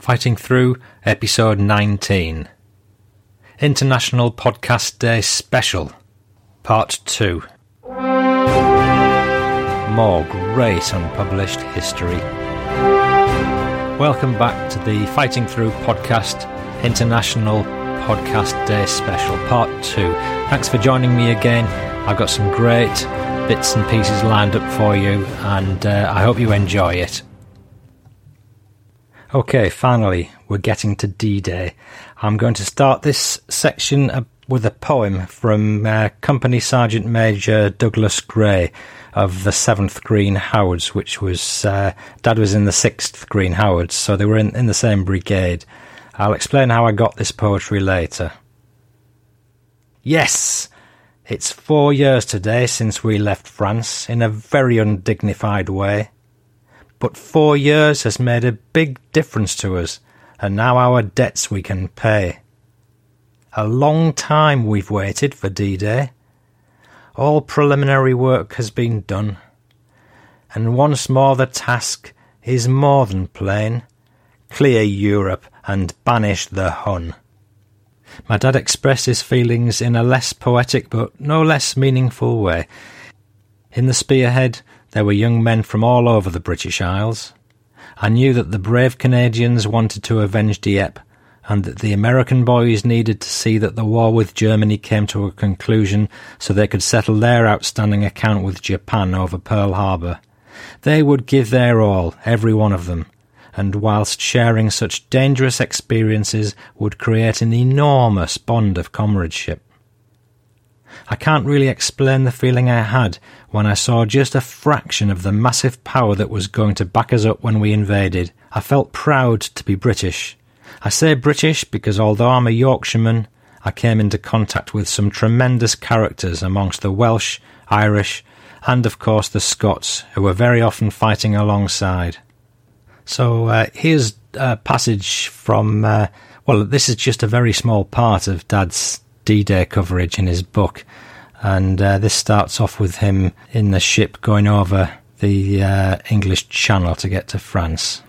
Fighting Through, Episode 19. International Podcast Day Special, Part 2. More great unpublished history. Welcome back to the Fighting Through Podcast International Podcast Day Special, Part 2. Thanks for joining me again. I've got some great bits and pieces lined up for you, and uh, I hope you enjoy it. Okay, finally, we're getting to D Day. I'm going to start this section with a poem from uh, Company Sergeant Major Douglas Gray of the 7th Green Howards, which was, uh, Dad was in the 6th Green Howards, so they were in, in the same brigade. I'll explain how I got this poetry later. Yes! It's four years today since we left France in a very undignified way. But four years has made a big difference to us, and now our debts we can pay. A long time we've waited for D-Day. All preliminary work has been done, and once more the task is more than plain. Clear Europe and banish the Hun. My dad expressed his feelings in a less poetic but no less meaningful way. In the spearhead, there were young men from all over the British Isles. I knew that the brave Canadians wanted to avenge Dieppe, and that the American boys needed to see that the war with Germany came to a conclusion so they could settle their outstanding account with Japan over Pearl Harbor. They would give their all, every one of them, and whilst sharing such dangerous experiences would create an enormous bond of comradeship. I can't really explain the feeling I had when I saw just a fraction of the massive power that was going to back us up when we invaded. I felt proud to be British. I say British because although I'm a Yorkshireman, I came into contact with some tremendous characters amongst the Welsh, Irish, and of course the Scots, who were very often fighting alongside. So uh, here's a passage from, uh, well, this is just a very small part of Dad's D Day coverage in his book. And uh, this starts off with him in the ship going over the uh, English Channel to get to France.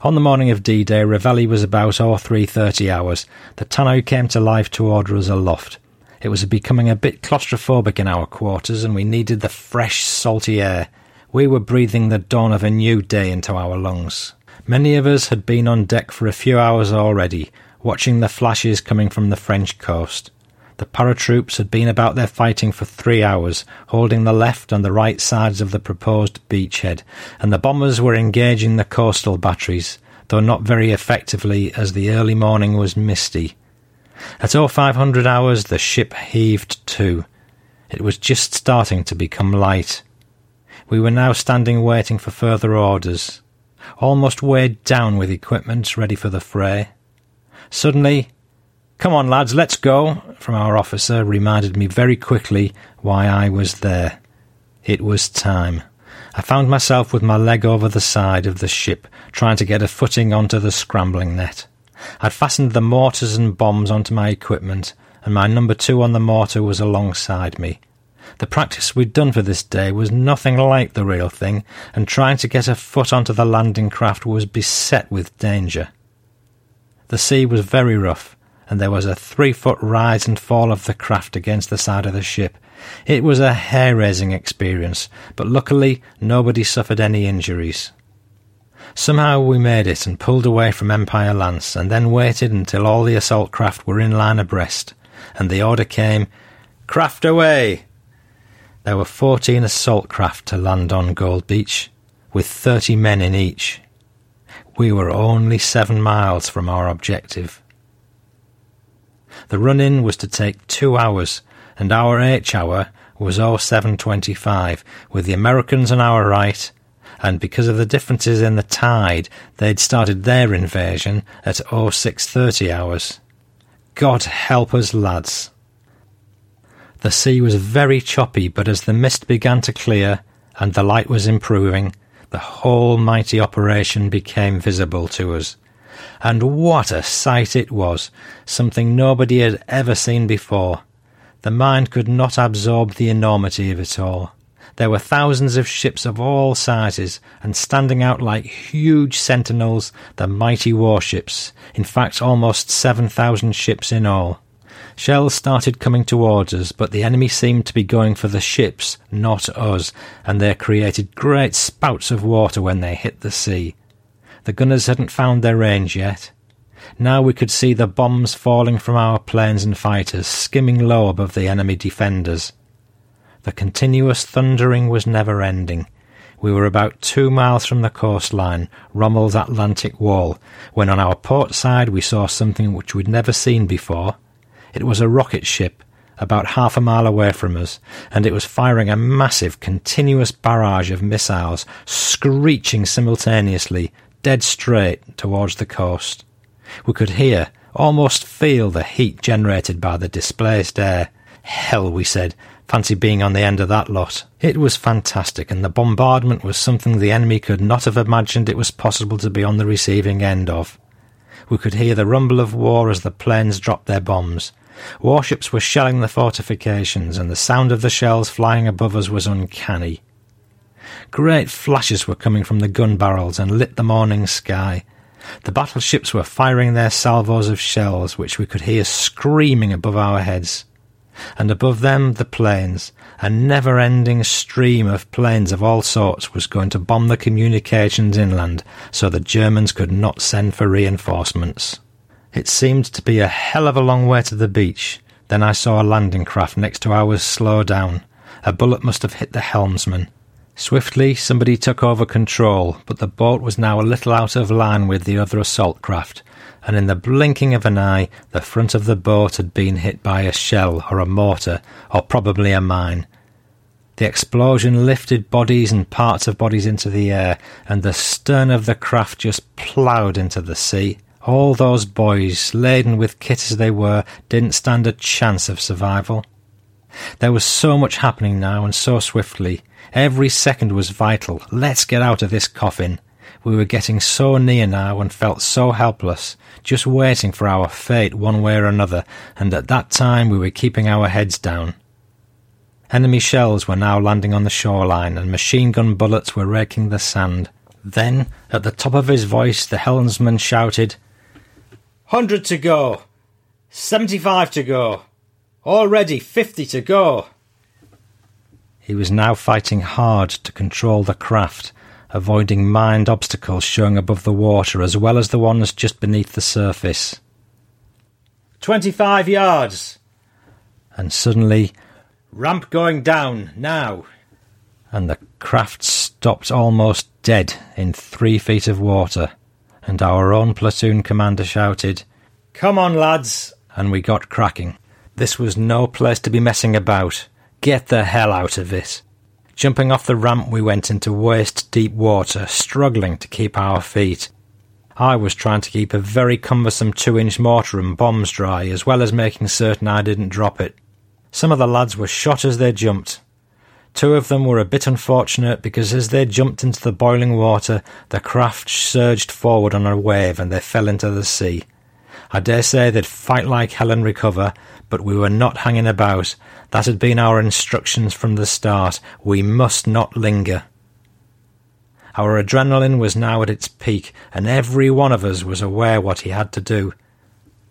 On the morning of D-Day, Reveille was about 0330 hours. The Tannoy came to life to order us aloft. It was becoming a bit claustrophobic in our quarters, and we needed the fresh, salty air. We were breathing the dawn of a new day into our lungs. Many of us had been on deck for a few hours already, watching the flashes coming from the French coast. The paratroops had been about their fighting for three hours, holding the left and the right sides of the proposed beachhead, and the bombers were engaging the coastal batteries, though not very effectively as the early morning was misty. At 0500 hours the ship heaved to. It was just starting to become light. We were now standing waiting for further orders, almost weighed down with equipment ready for the fray. Suddenly, Come on, lads, let's go, from our officer reminded me very quickly why I was there. It was time. I found myself with my leg over the side of the ship, trying to get a footing onto the scrambling net. I'd fastened the mortars and bombs onto my equipment, and my number two on the mortar was alongside me. The practice we'd done for this day was nothing like the real thing, and trying to get a foot onto the landing craft was beset with danger. The sea was very rough, and there was a three foot rise and fall of the craft against the side of the ship. It was a hair raising experience, but luckily nobody suffered any injuries. Somehow we made it and pulled away from Empire Lance, and then waited until all the assault craft were in line abreast, and the order came, Craft away! There were fourteen assault craft to land on Gold Beach, with thirty men in each. We were only seven miles from our objective. The run-in was to take two hours, and our H hour was 0725, with the Americans on our right and because of the differences in the tide, they'd started their invasion at 0630 hours. God help us, lads. The sea was very choppy, but as the mist began to clear and the light was improving, the whole mighty operation became visible to us. And what a sight it was! Something nobody had ever seen before. The mind could not absorb the enormity of it all. There were thousands of ships of all sizes, and standing out like huge sentinels, the mighty warships, in fact almost seven thousand ships in all. Shells started coming towards us, but the enemy seemed to be going for the ships, not us, and they created great spouts of water when they hit the sea. The gunners hadn't found their range yet. Now we could see the bombs falling from our planes and fighters, skimming low above the enemy defenders. The continuous thundering was never ending. We were about two miles from the coastline, Rommel's Atlantic Wall, when on our port side we saw something which we'd never seen before. It was a rocket ship, about half a mile away from us, and it was firing a massive, continuous barrage of missiles, screeching simultaneously, dead straight towards the coast. We could hear, almost feel the heat generated by the displaced air. Hell, we said, Fancy being on the end of that lot. It was fantastic, and the bombardment was something the enemy could not have imagined it was possible to be on the receiving end of. We could hear the rumble of war as the planes dropped their bombs. Warships were shelling the fortifications, and the sound of the shells flying above us was uncanny. Great flashes were coming from the gun barrels and lit the morning sky. The battleships were firing their salvos of shells, which we could hear screaming above our heads and above them the planes. A never ending stream of planes of all sorts was going to bomb the communications inland so the Germans could not send for reinforcements. It seemed to be a hell of a long way to the beach. Then I saw a landing craft next to ours slow down. A bullet must have hit the helmsman. Swiftly, somebody took over control, but the boat was now a little out of line with the other assault craft, and in the blinking of an eye, the front of the boat had been hit by a shell or a mortar, or probably a mine. The explosion lifted bodies and parts of bodies into the air, and the stern of the craft just ploughed into the sea. All those boys, laden with kit as they were, didn't stand a chance of survival. There was so much happening now, and so swiftly. Every second was vital. Let's get out of this coffin. We were getting so near now and felt so helpless, just waiting for our fate one way or another, and at that time we were keeping our heads down. Enemy shells were now landing on the shoreline, and machine gun bullets were raking the sand. Then, at the top of his voice, the helmsman shouted, Hundred to go! Seventy-five to go! Already fifty to go! He was now fighting hard to control the craft, avoiding mined obstacles showing above the water as well as the ones just beneath the surface. Twenty-five yards! And suddenly, ramp going down, now! And the craft stopped almost dead in three feet of water, and our own platoon commander shouted, Come on, lads! And we got cracking. This was no place to be messing about. Get the hell out of it. Jumping off the ramp, we went into waist deep water, struggling to keep our feet. I was trying to keep a very cumbersome two inch mortar and bombs dry, as well as making certain I didn't drop it. Some of the lads were shot as they jumped. Two of them were a bit unfortunate because as they jumped into the boiling water, the craft surged forward on a wave and they fell into the sea. I dare say they'd fight like hell and recover, but we were not hanging about. That had been our instructions from the start. We must not linger. Our adrenaline was now at its peak, and every one of us was aware what he had to do.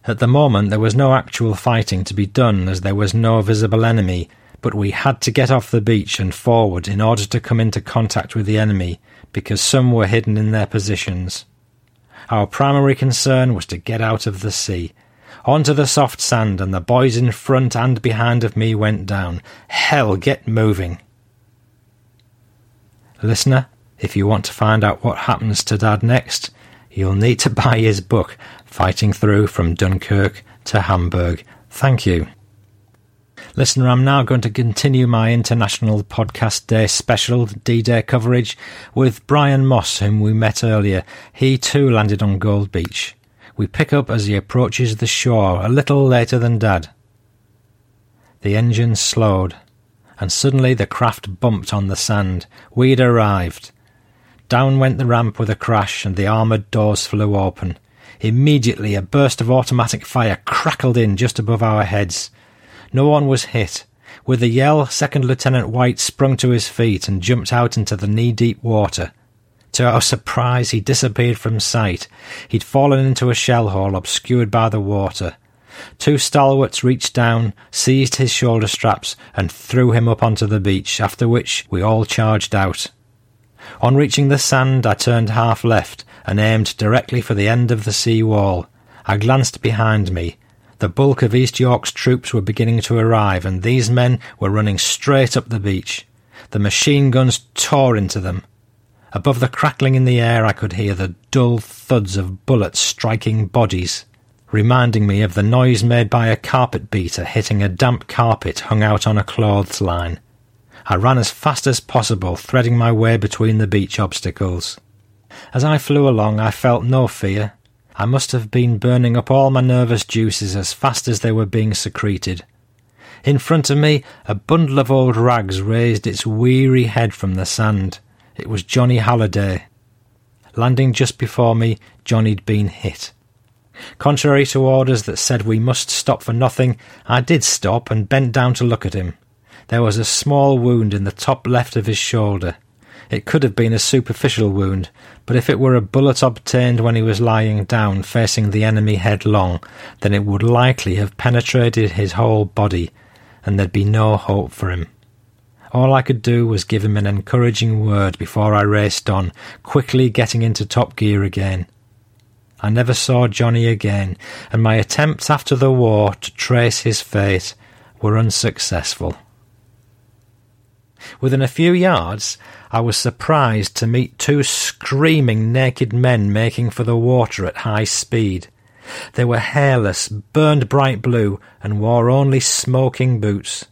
At the moment there was no actual fighting to be done as there was no visible enemy, but we had to get off the beach and forward in order to come into contact with the enemy, because some were hidden in their positions. Our primary concern was to get out of the sea. Onto the soft sand, and the boys in front and behind of me went down. Hell, get moving. Listener, if you want to find out what happens to Dad next, you'll need to buy his book, Fighting Through from Dunkirk to Hamburg. Thank you. Listener, I'm now going to continue my International Podcast Day special D-Day coverage with Brian Moss, whom we met earlier. He too landed on Gold Beach. We pick up as he approaches the shore a little later than Dad. The engine slowed, and suddenly the craft bumped on the sand. We'd arrived. Down went the ramp with a crash, and the armoured doors flew open. Immediately a burst of automatic fire crackled in just above our heads. No one was hit. With a yell, Second Lieutenant White sprung to his feet and jumped out into the knee-deep water. To our surprise, he disappeared from sight. He'd fallen into a shell hole obscured by the water. Two stalwarts reached down, seized his shoulder straps, and threw him up onto the beach, after which we all charged out. On reaching the sand, I turned half left and aimed directly for the end of the sea wall. I glanced behind me. The bulk of East York's troops were beginning to arrive, and these men were running straight up the beach. The machine guns tore into them. Above the crackling in the air, I could hear the dull thuds of bullets striking bodies, reminding me of the noise made by a carpet beater hitting a damp carpet hung out on a clothes line. I ran as fast as possible, threading my way between the beach obstacles. As I flew along, I felt no fear, I must have been burning up all my nervous juices as fast as they were being secreted. In front of me, a bundle of old rags raised its weary head from the sand. It was Johnny Halliday. Landing just before me, Johnny'd been hit. Contrary to orders that said we must stop for nothing, I did stop and bent down to look at him. There was a small wound in the top left of his shoulder. It could have been a superficial wound, but if it were a bullet obtained when he was lying down facing the enemy headlong, then it would likely have penetrated his whole body, and there'd be no hope for him. All I could do was give him an encouraging word before I raced on, quickly getting into top gear again. I never saw Johnny again, and my attempts after the war to trace his fate were unsuccessful. Within a few yards, I was surprised to meet two screaming naked men making for the water at high speed. They were hairless, burned bright blue, and wore only smoking boots.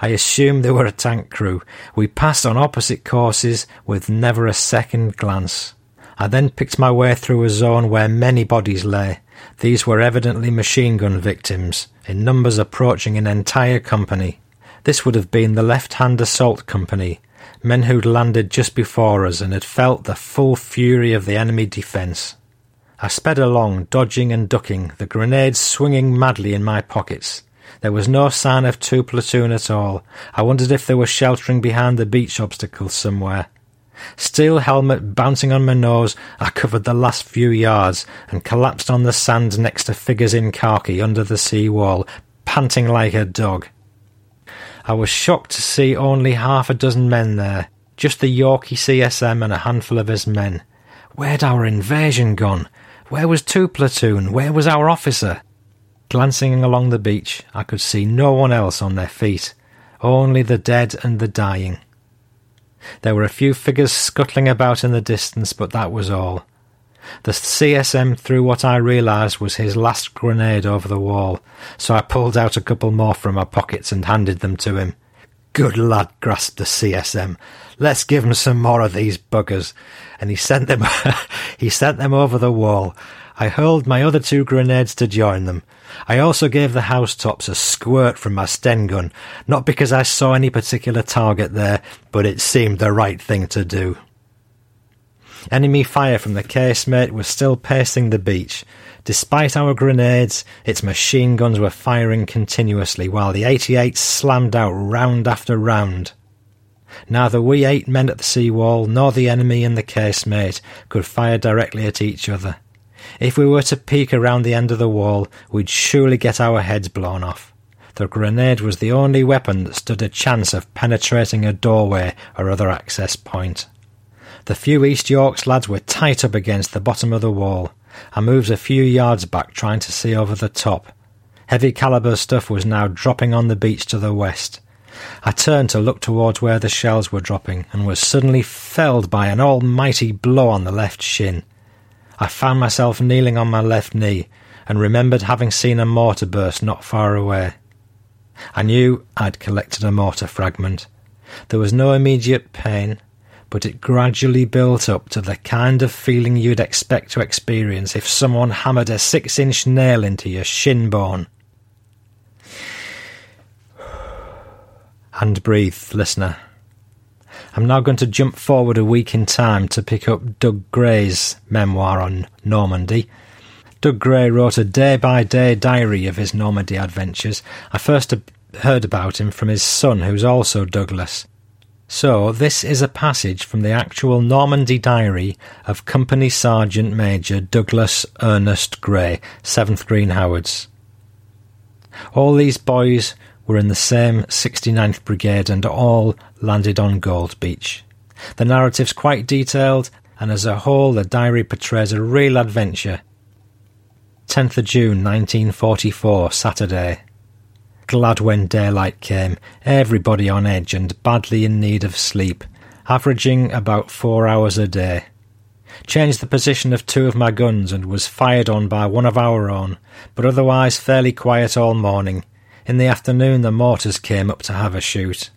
I assumed they were a tank crew. We passed on opposite courses with never a second glance. I then picked my way through a zone where many bodies lay. These were evidently machine gun victims, in numbers approaching an entire company. This would have been the Left Hand Assault Company, men who'd landed just before us and had felt the full fury of the enemy defence. I sped along, dodging and ducking, the grenades swinging madly in my pockets. There was no sign of two platoon at all. I wondered if they were sheltering behind the beach obstacles somewhere. Steel helmet bouncing on my nose, I covered the last few yards and collapsed on the sand next to figures in khaki under the sea wall, panting like a dog. I was shocked to see only half a dozen men there, just the Yorkie CSM and a handful of his men. Where'd our invasion gone? Where was two platoon? Where was our officer? Glancing along the beach, I could see no one else on their feet, only the dead and the dying. There were a few figures scuttling about in the distance, but that was all. The CSM threw what I realised was his last grenade over the wall, so I pulled out a couple more from my pockets and handed them to him. Good lad, grasped the CSM. Let's give him some more of these buggers. And he sent them, he sent them over the wall. I hurled my other two grenades to join them. I also gave the housetops a squirt from my Sten gun, not because I saw any particular target there, but it seemed the right thing to do. Enemy fire from the casemate was still pacing the beach. Despite our grenades, its machine guns were firing continuously while the 88 slammed out round after round. Neither we eight men at the seawall nor the enemy in the casemate could fire directly at each other. If we were to peek around the end of the wall, we'd surely get our heads blown off. The grenade was the only weapon that stood a chance of penetrating a doorway or other access point. The few East Yorks lads were tight up against the bottom of the wall. I moved a few yards back trying to see over the top. Heavy caliber stuff was now dropping on the beach to the west. I turned to look towards where the shells were dropping and was suddenly felled by an almighty blow on the left shin. I found myself kneeling on my left knee and remembered having seen a mortar burst not far away. I knew I'd collected a mortar fragment. There was no immediate pain, but it gradually built up to the kind of feeling you'd expect to experience if someone hammered a six inch nail into your shin bone. And breathe, listener. I'm now going to jump forward a week in time to pick up Doug Gray's memoir on Normandy. Doug Gray wrote a day by day diary of his Normandy adventures. I first heard about him from his son, who's also Douglas. So, this is a passage from the actual Normandy diary of Company Sergeant Major Douglas Ernest Gray, 7th Green Howards. All these boys were in the same 69th Brigade and all landed on Gold Beach. The narrative's quite detailed, and as a whole, the diary portrays a real adventure. 10th of June 1944, Saturday. Glad when daylight came, um, everybody on edge and badly in need of sleep, averaging about four hours a day. Changed the position of two of my guns and was fired on by one of our own, but otherwise fairly quiet all morning, in the afternoon the mortars came up to have a shoot.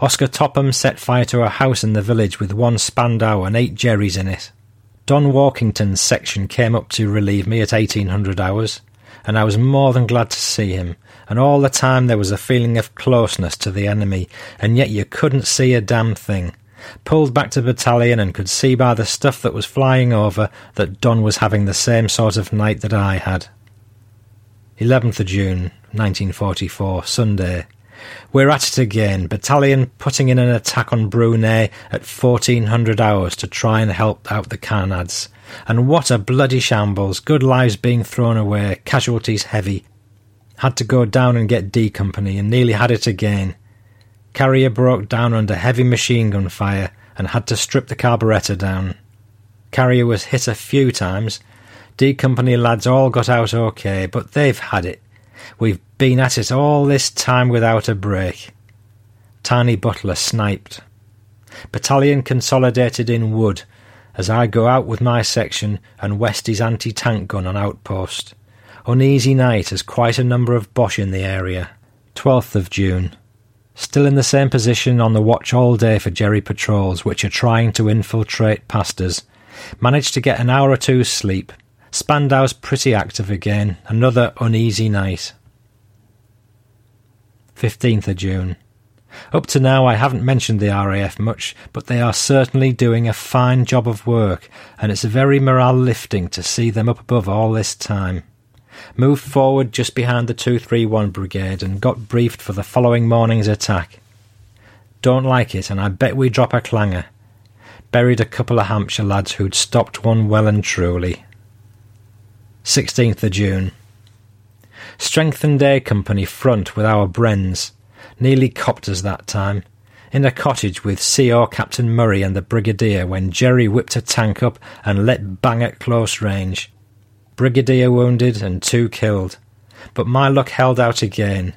Oscar Topham set fire to a house in the village with one Spandau and eight Jerrys in it. Don Walkington's section came up to relieve me at 1800 hours, and I was more than glad to see him, and all the time there was a feeling of closeness to the enemy, and yet you couldn't see a damn thing. Pulled back to battalion and could see by the stuff that was flying over that Don was having the same sort of night that I had. 11th of June, 1944, Sunday. We're at it again, battalion putting in an attack on Brunei at 1400 hours to try and help out the Carnads. And what a bloody shambles, good lives being thrown away, casualties heavy. Had to go down and get D Company and nearly had it again. Carrier broke down under heavy machine gun fire and had to strip the carburettor down. Carrier was hit a few times. D Company lads all got out okay, but they've had it. We've been at it all this time without a break. Tiny Butler sniped. Battalion consolidated in wood as I go out with my section and Westie's anti tank gun on outpost. Uneasy night as quite a number of Boche in the area. 12th of June. Still in the same position on the watch all day for Jerry patrols which are trying to infiltrate past us. Managed to get an hour or two's sleep. Spandau's pretty active again. Another uneasy night. 15th of June. Up to now, I haven't mentioned the RAF much, but they are certainly doing a fine job of work, and it's very morale lifting to see them up above all this time. Moved forward just behind the 231 Brigade and got briefed for the following morning's attack. Don't like it, and I bet we drop a clanger. Buried a couple of Hampshire lads who'd stopped one well and truly. 16th of June. Strengthened A Company front with our Brens. Nearly copped us that time. In a cottage with CO Captain Murray and the Brigadier when Jerry whipped a tank up and let bang at close range. Brigadier wounded and two killed. But my luck held out again.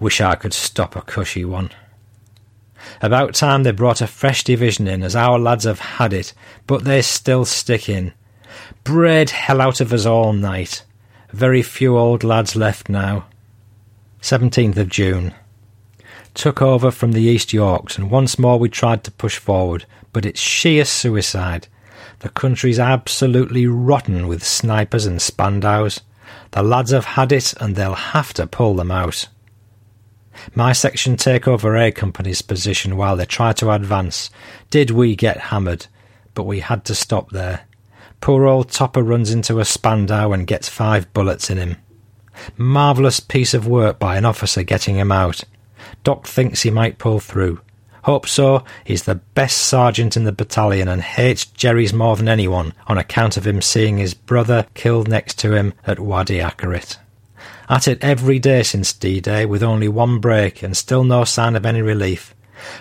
Wish I could stop a cushy one. About time they brought a fresh division in, as our lads have had it, but they still stick in. Braid hell out of us all night. Very few old lads left now. 17th of June. Took over from the East Yorks, and once more we tried to push forward, but it's sheer suicide. The country's absolutely rotten with snipers and Spandaus. The lads have had it, and they'll have to pull them out. My section take over A Company's position while they try to advance. Did we get hammered? But we had to stop there. Poor old Topper runs into a Spandau and gets five bullets in him. Marvellous piece of work by an officer getting him out. Doc thinks he might pull through. Hope so. He's the best sergeant in the battalion and hates Jerry's more than anyone on account of him seeing his brother killed next to him at Wadi Akarit. At it every day since D-Day with only one break and still no sign of any relief.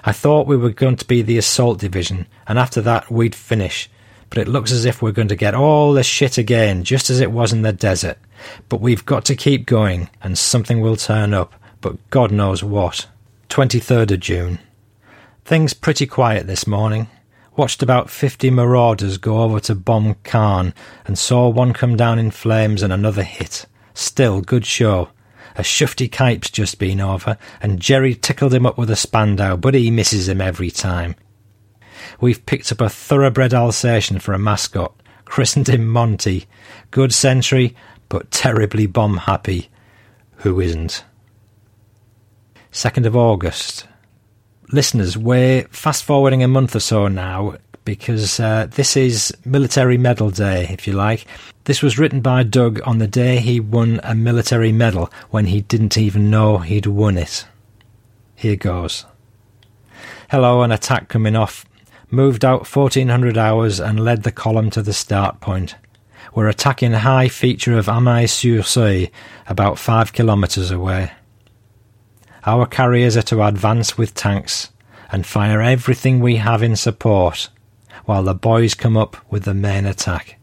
I thought we were going to be the assault division and after that we'd finish but it looks as if we're going to get all the shit again, just as it was in the desert. But we've got to keep going, and something will turn up, but God knows what. 23rd of June. Things pretty quiet this morning. Watched about 50 marauders go over to bomb Caen, and saw one come down in flames and another hit. Still, good show. A shufty kite's just been over, and Jerry tickled him up with a Spandau, but he misses him every time. We've picked up a thoroughbred Alsatian for a mascot, christened him Monty. Good sentry, but terribly bomb happy. Who isn't? 2nd of August. Listeners, we're fast forwarding a month or so now because uh, this is Military Medal Day, if you like. This was written by Doug on the day he won a military medal when he didn't even know he'd won it. Here goes. Hello, an attack coming off. Moved out 1400 hours and led the column to the start point. We're attacking a high feature of Amayé-sur-Seulles, about five kilometres away. Our carriers are to advance with tanks and fire everything we have in support while the boys come up with the main attack.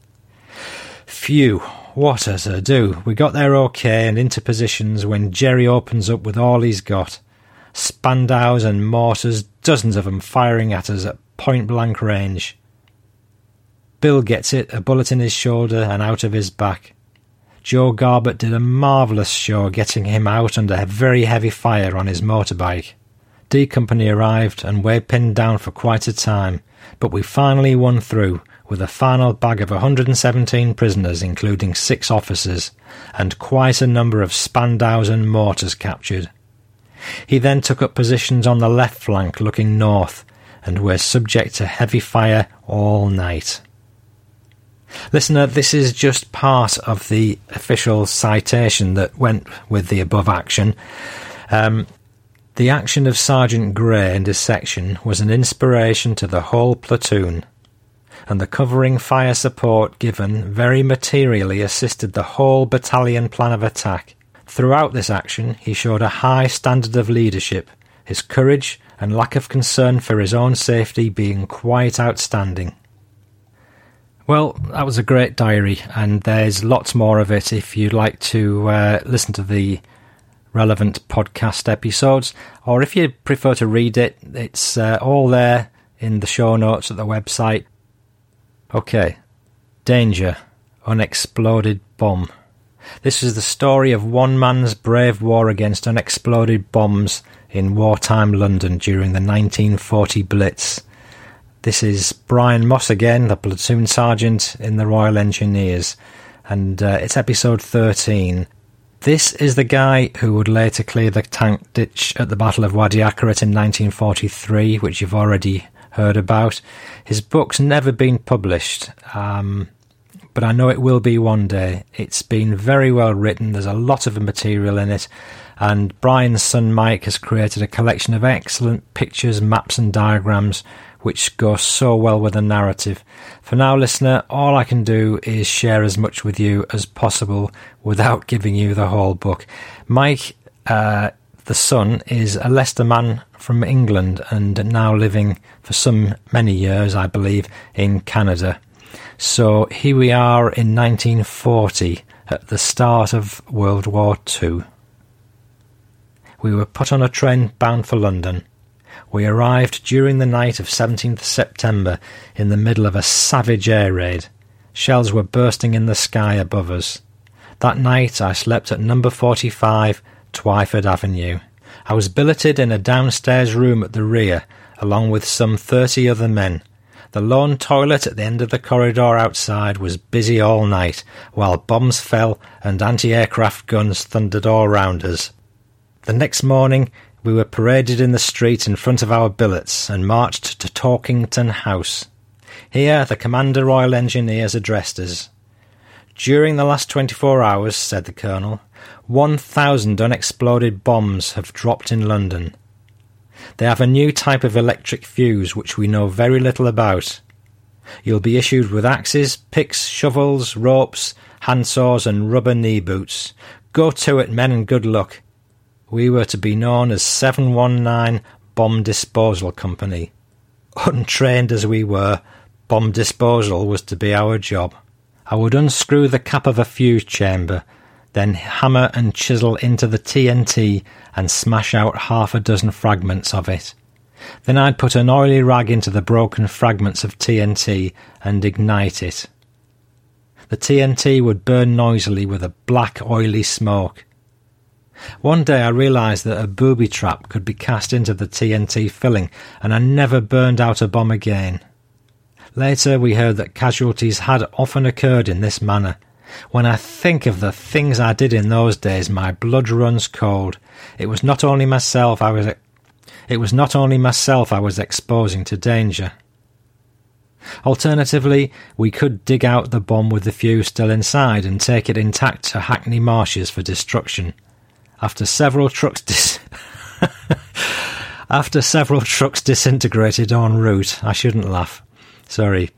Phew, what a do. We got there okay and into positions when Jerry opens up with all he's got. Spandaus and mortars, dozens of them firing at us at point blank range. Bill gets it, a bullet in his shoulder and out of his back. Joe Garbett did a marvellous show getting him out under very heavy fire on his motorbike. D Company arrived and we're pinned down for quite a time, but we finally won through with a final bag of 117 prisoners, including six officers, and quite a number of Spandaus and mortars captured. He then took up positions on the left flank looking north, and were subject to heavy fire all night. Listener, this is just part of the official citation that went with the above action. Um, the action of Sergeant Gray and his section was an inspiration to the whole platoon, and the covering fire support given very materially assisted the whole battalion plan of attack. Throughout this action, he showed a high standard of leadership, his courage and lack of concern for his own safety being quite outstanding. Well, that was a great diary, and there's lots more of it if you'd like to uh, listen to the relevant podcast episodes, or if you prefer to read it, it's uh, all there in the show notes at the website. Okay, Danger, Unexploded Bomb. This is the story of one man's brave war against unexploded bombs in wartime London during the 1940 Blitz. This is Brian Moss again, the platoon sergeant in the Royal Engineers, and uh, it's episode 13 this is the guy who would later clear the tank ditch at the Battle of Wadi Akarit in 1943, which you've already heard about. His book's never been published, um, but I know it will be one day. It's been very well written, there's a lot of material in it, and Brian's son Mike has created a collection of excellent pictures, maps, and diagrams which go so well with the narrative. For now, listener, all I can do is share as much with you as possible without giving you the whole book. Mike, uh, the son, is a Leicester man from England and now living for some many years, I believe, in Canada. So here we are in 1940 at the start of World War II. We were put on a train bound for London. We arrived during the night of 17th September in the middle of a savage air raid. Shells were bursting in the sky above us. That night I slept at number 45, Twyford Avenue. I was billeted in a downstairs room at the rear, along with some thirty other men. The lone toilet at the end of the corridor outside was busy all night, while bombs fell and anti-aircraft guns thundered all round us. The next morning we were paraded in the street in front of our billets and marched to Torkington House. Here the Commander Royal Engineers addressed us. During the last 24 hours, said the Colonel, 1,000 unexploded bombs have dropped in London. They have a new type of electric fuse which we know very little about. You'll be issued with axes, picks, shovels, ropes, handsaws, and rubber knee boots. Go to it, men, and good luck. We were to be known as 719 Bomb Disposal Company. Untrained as we were, bomb disposal was to be our job. I would unscrew the cap of a fuse chamber, then hammer and chisel into the TNT and smash out half a dozen fragments of it. Then I'd put an oily rag into the broken fragments of TNT and ignite it. The TNT would burn noisily with a black oily smoke. One day I realised that a booby trap could be cast into the TNT filling, and I never burned out a bomb again. Later we heard that casualties had often occurred in this manner. When I think of the things I did in those days, my blood runs cold. It was not only myself I was it was not only myself I was exposing to danger. Alternatively, we could dig out the bomb with the fuse still inside and take it intact to Hackney Marshes for destruction. After several trucks dis- After several trucks disintegrated en route, I shouldn't laugh. Sorry.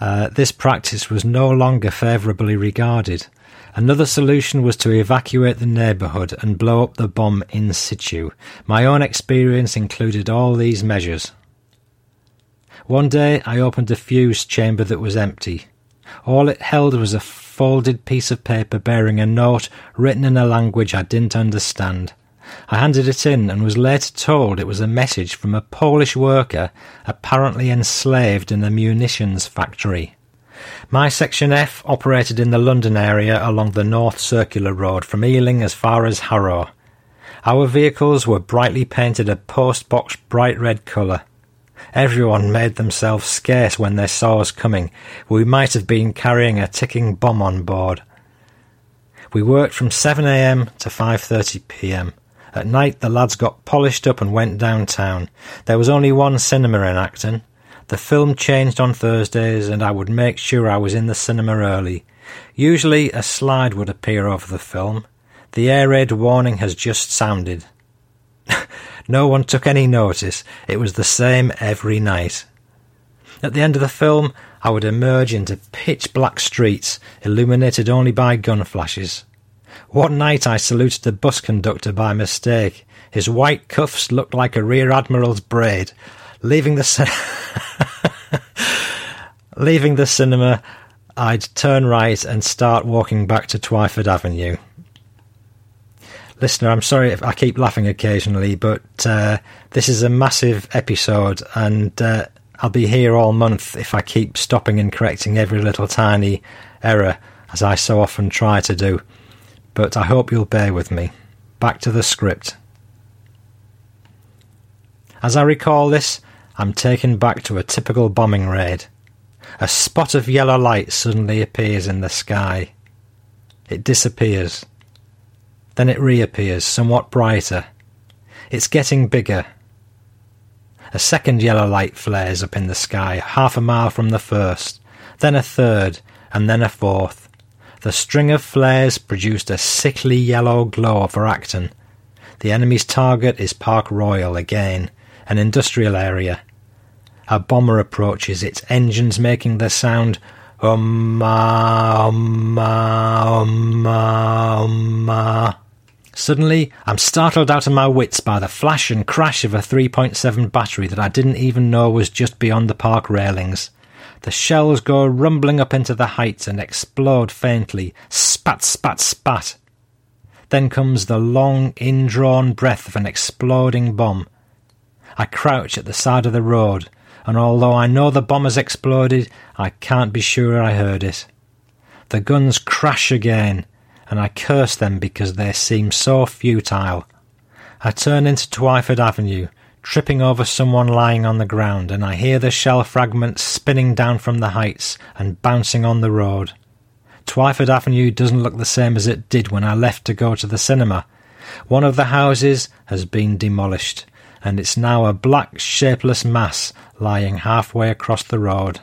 Uh, this practice was no longer favourably regarded. Another solution was to evacuate the neighbourhood and blow up the bomb in situ. My own experience included all these measures. One day I opened a fuse chamber that was empty. All it held was a folded piece of paper bearing a note written in a language I didn't understand. I handed it in and was later told it was a message from a Polish worker apparently enslaved in a munitions factory. My Section F operated in the London area along the North Circular Road from Ealing as far as Harrow. Our vehicles were brightly painted a postbox bright red colour. Everyone made themselves scarce when they saw us coming. We might have been carrying a ticking bomb on board. We worked from 7am to 5.30pm. At night the lads got polished up and went downtown. There was only one cinema in Acton. The film changed on Thursdays and I would make sure I was in the cinema early. Usually a slide would appear over the film. The air raid warning has just sounded. no one took any notice. It was the same every night. At the end of the film, I would emerge into pitch black streets, illuminated only by gun flashes. One night I saluted the bus conductor by mistake. His white cuffs looked like a rear admiral's braid. Leaving the leaving the cinema, I'd turn right and start walking back to Twyford Avenue. Listener, I'm sorry if I keep laughing occasionally, but uh, this is a massive episode, and uh, I'll be here all month if I keep stopping and correcting every little tiny error, as I so often try to do but I hope you'll bear with me. Back to the script. As I recall this, I'm taken back to a typical bombing raid. A spot of yellow light suddenly appears in the sky. It disappears. Then it reappears, somewhat brighter. It's getting bigger. A second yellow light flares up in the sky, half a mile from the first, then a third, and then a fourth. The string of flares produced a sickly yellow glow over Acton. The enemy's target is Park Royal again, an industrial area. A bomber approaches, its engines making the sound umma, umma, umma, umma. Suddenly, I'm startled out of my wits by the flash and crash of a 3.7 battery that I didn't even know was just beyond the park railings. The shells go rumbling up into the heights and explode faintly. Spat, spat, spat. Then comes the long, indrawn breath of an exploding bomb. I crouch at the side of the road, and although I know the bomb has exploded, I can't be sure I heard it. The guns crash again, and I curse them because they seem so futile. I turn into Twyford Avenue, tripping over someone lying on the ground, and I hear the shell fragments spinning down from the heights and bouncing on the road. Twyford Avenue doesn't look the same as it did when I left to go to the cinema. One of the houses has been demolished, and it's now a black, shapeless mass lying halfway across the road.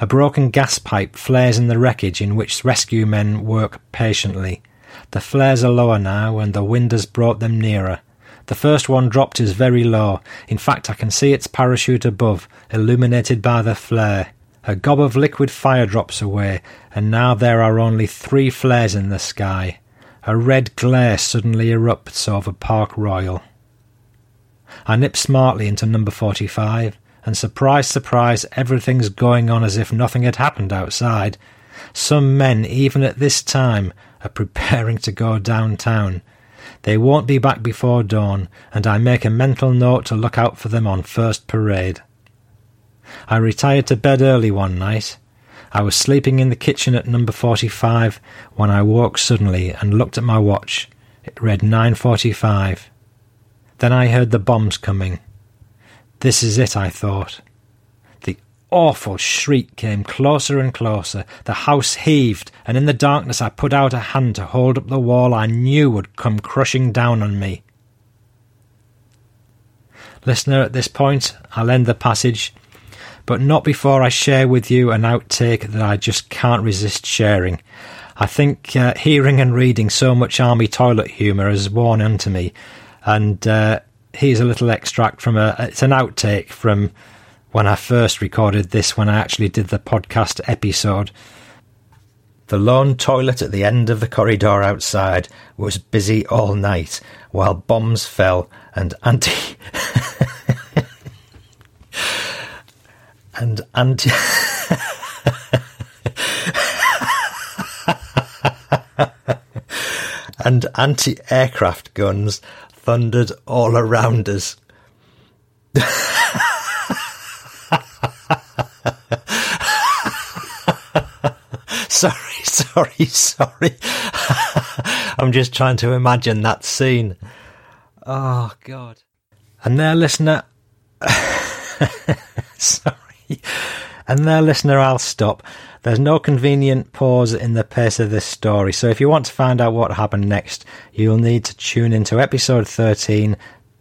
A broken gas pipe flares in the wreckage in which rescue men work patiently. The flares are lower now, and the wind has brought them nearer. The first one dropped is very low. In fact, I can see its parachute above, illuminated by the flare. A gob of liquid fire drops away, and now there are only three flares in the sky. A red glare suddenly erupts over Park Royal. I nip smartly into number 45, and surprise, surprise, everything's going on as if nothing had happened outside. Some men, even at this time, are preparing to go downtown. They won't be back before dawn, and I make a mental note to look out for them on first parade. I retired to bed early one night. I was sleeping in the kitchen at number 45 when I woke suddenly and looked at my watch. It read 9.45. Then I heard the bombs coming. This is it, I thought. The awful shriek came closer and closer. The house heaved, and in the darkness I put out a hand to hold up the wall I knew would come crushing down on me. Listener, at this point, I'll end the passage, but not before I share with you an outtake that I just can't resist sharing. I think uh, hearing and reading so much army toilet humour has worn into me, and uh, here's a little extract from a. It's an outtake from when I first recorded this, when I actually did the podcast episode. The lone toilet at the end of the corridor outside was busy all night while bombs fell and anti. and anti. and anti aircraft guns thundered all around us. sorry, sorry, sorry. I'm just trying to imagine that scene. Oh, God. And there, listener. sorry. And there, listener, I'll stop. There's no convenient pause in the pace of this story, so if you want to find out what happened next, you'll need to tune into episode 13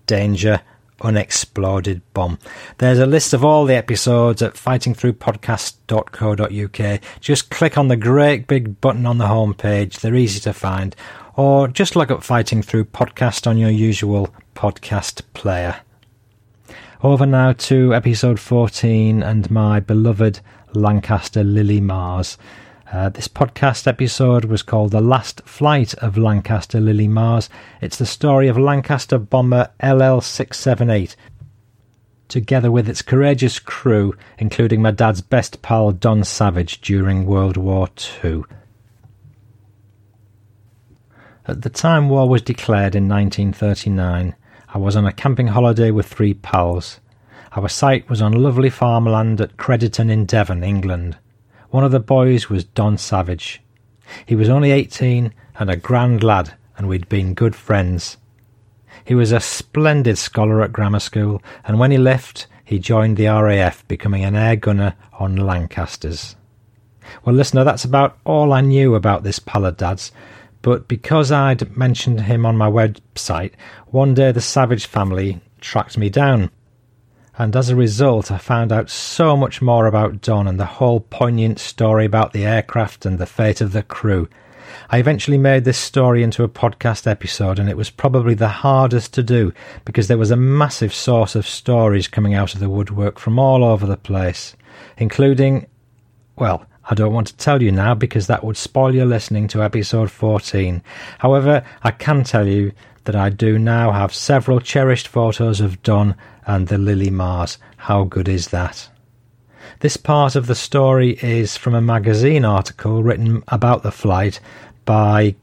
Danger Unexploded Bomb. There's a list of all the episodes at fightingthroughpodcast.co.uk. Just click on the great big button on the homepage, they're easy to find, or just look up Fighting Through Podcast on your usual podcast player. Over now to episode 14 and my beloved Lancaster Lily Mars. Uh, this podcast episode was called The Last Flight of Lancaster Lily Mars. It's the story of Lancaster bomber LL678, together with its courageous crew, including my dad's best pal Don Savage during World War II. At the time war was declared in 1939, I was on a camping holiday with three pals. Our site was on lovely farmland at Crediton in Devon, England. One of the boys was Don Savage. He was only eighteen and a grand lad, and we'd been good friends. He was a splendid scholar at grammar school, and when he left, he joined the RAF, becoming an air gunner on Lancasters. Well, listener, that's about all I knew about this pal of Dad's. But because I'd mentioned him on my website, one day the Savage family tracked me down and as a result, I found out so much more about Don and the whole poignant story about the aircraft and the fate of the crew. I eventually made this story into a podcast episode, and it was probably the hardest to do because there was a massive source of stories coming out of the woodwork from all over the place, including, well, I don't want to tell you now because that would spoil your listening to episode 14. However, I can tell you that I do now have several cherished photos of Don and the Lily Mars. How good is that? This part of the story is from a magazine article written about the flight by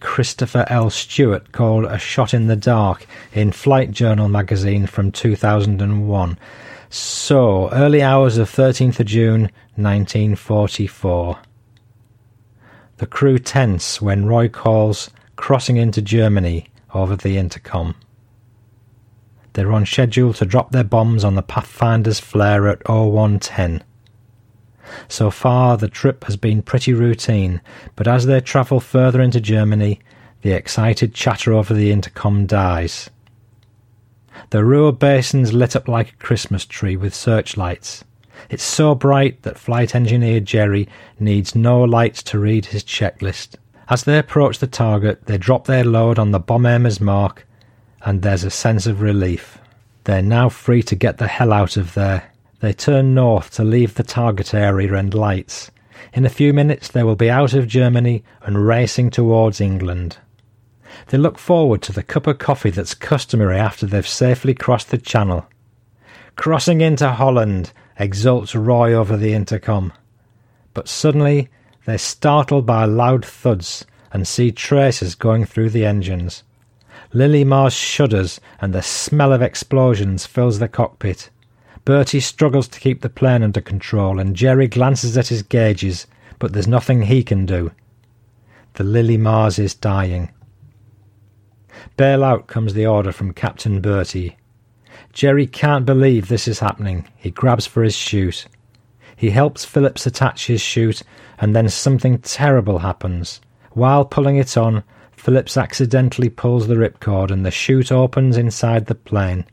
Christopher L. Stewart called A Shot in the Dark in Flight Journal magazine from 2001. So, early hours of 13th of June 1944. The crew tense when Roy calls crossing into Germany over the intercom. They're on schedule to drop their bombs on the Pathfinder's flare at 0110. So far, the trip has been pretty routine, but as they travel further into Germany, the excited chatter over the intercom dies. The Ruhr basin's lit up like a Christmas tree with searchlights. It's so bright that flight engineer Jerry needs no lights to read his checklist. As they approach the target, they drop their load on the bomb aimer's mark, and there's a sense of relief. They're now free to get the hell out of there. They turn north to leave the target area and lights. In a few minutes, they will be out of Germany and racing towards England. They look forward to the cup of coffee that's customary after they've safely crossed the Channel. Crossing into Holland, exults Roy over the intercom. But suddenly they're startled by loud thuds and see traces going through the engines. Lily Mars shudders and the smell of explosions fills the cockpit. Bertie struggles to keep the plane under control and Jerry glances at his gauges, but there's nothing he can do. The Lily Mars is dying. Bail out comes the order from Captain Bertie. Jerry can't believe this is happening. He grabs for his chute. He helps Phillips attach his chute, and then something terrible happens. While pulling it on, Phillips accidentally pulls the ripcord and the chute opens inside the plane.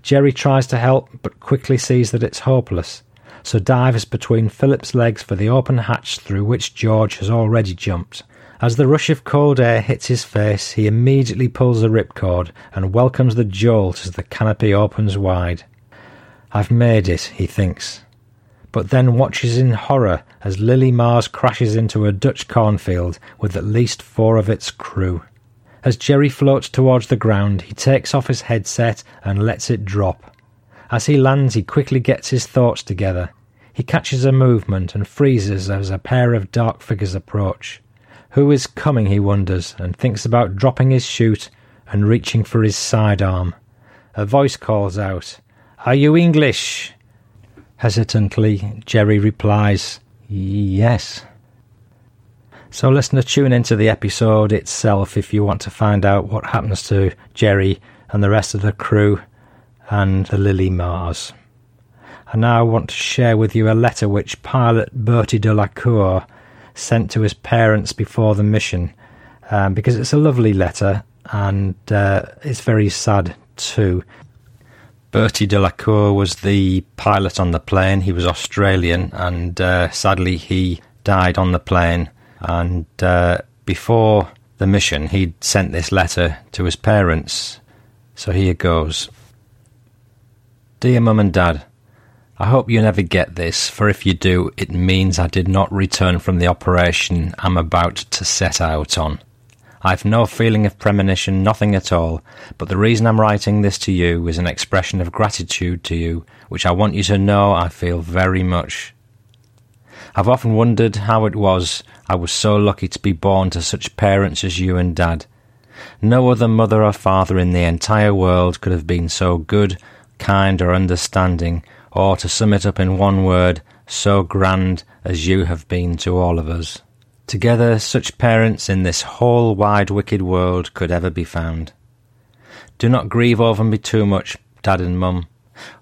Jerry tries to help, but quickly sees that it's hopeless, so dives between Phillips' legs for the open hatch through which George has already jumped. As the rush of cold air hits his face, he immediately pulls the ripcord and welcomes the jolt as the canopy opens wide. I've made it, he thinks, but then watches in horror as Lily Mars crashes into a Dutch cornfield with at least four of its crew. As Jerry floats towards the ground, he takes off his headset and lets it drop. As he lands, he quickly gets his thoughts together. He catches a movement and freezes as a pair of dark figures approach. Who is coming, he wonders, and thinks about dropping his chute and reaching for his sidearm. A voice calls out, Are you English? Hesitantly, Jerry replies, Yes. So, listener, tune into the episode itself if you want to find out what happens to Jerry and the rest of the crew and the Lily Mars. And now I want to share with you a letter which pilot Bertie de la Cour sent to his parents before the mission, um, because it's a lovely letter and uh, it's very sad too. Bertie Delacour was the pilot on the plane. He was Australian, and uh, sadly, he died on the plane. And uh, before the mission, he'd sent this letter to his parents. So here goes Dear Mum and Dad, I hope you never get this, for if you do, it means I did not return from the operation I'm about to set out on. I've no feeling of premonition, nothing at all, but the reason I'm writing this to you is an expression of gratitude to you, which I want you to know I feel very much. I've often wondered how it was I was so lucky to be born to such parents as you and Dad. No other mother or father in the entire world could have been so good, kind, or understanding, or to sum it up in one word, so grand as you have been to all of us. Together, such parents in this whole wide wicked world could ever be found. Do not grieve over me too much, Dad and Mum.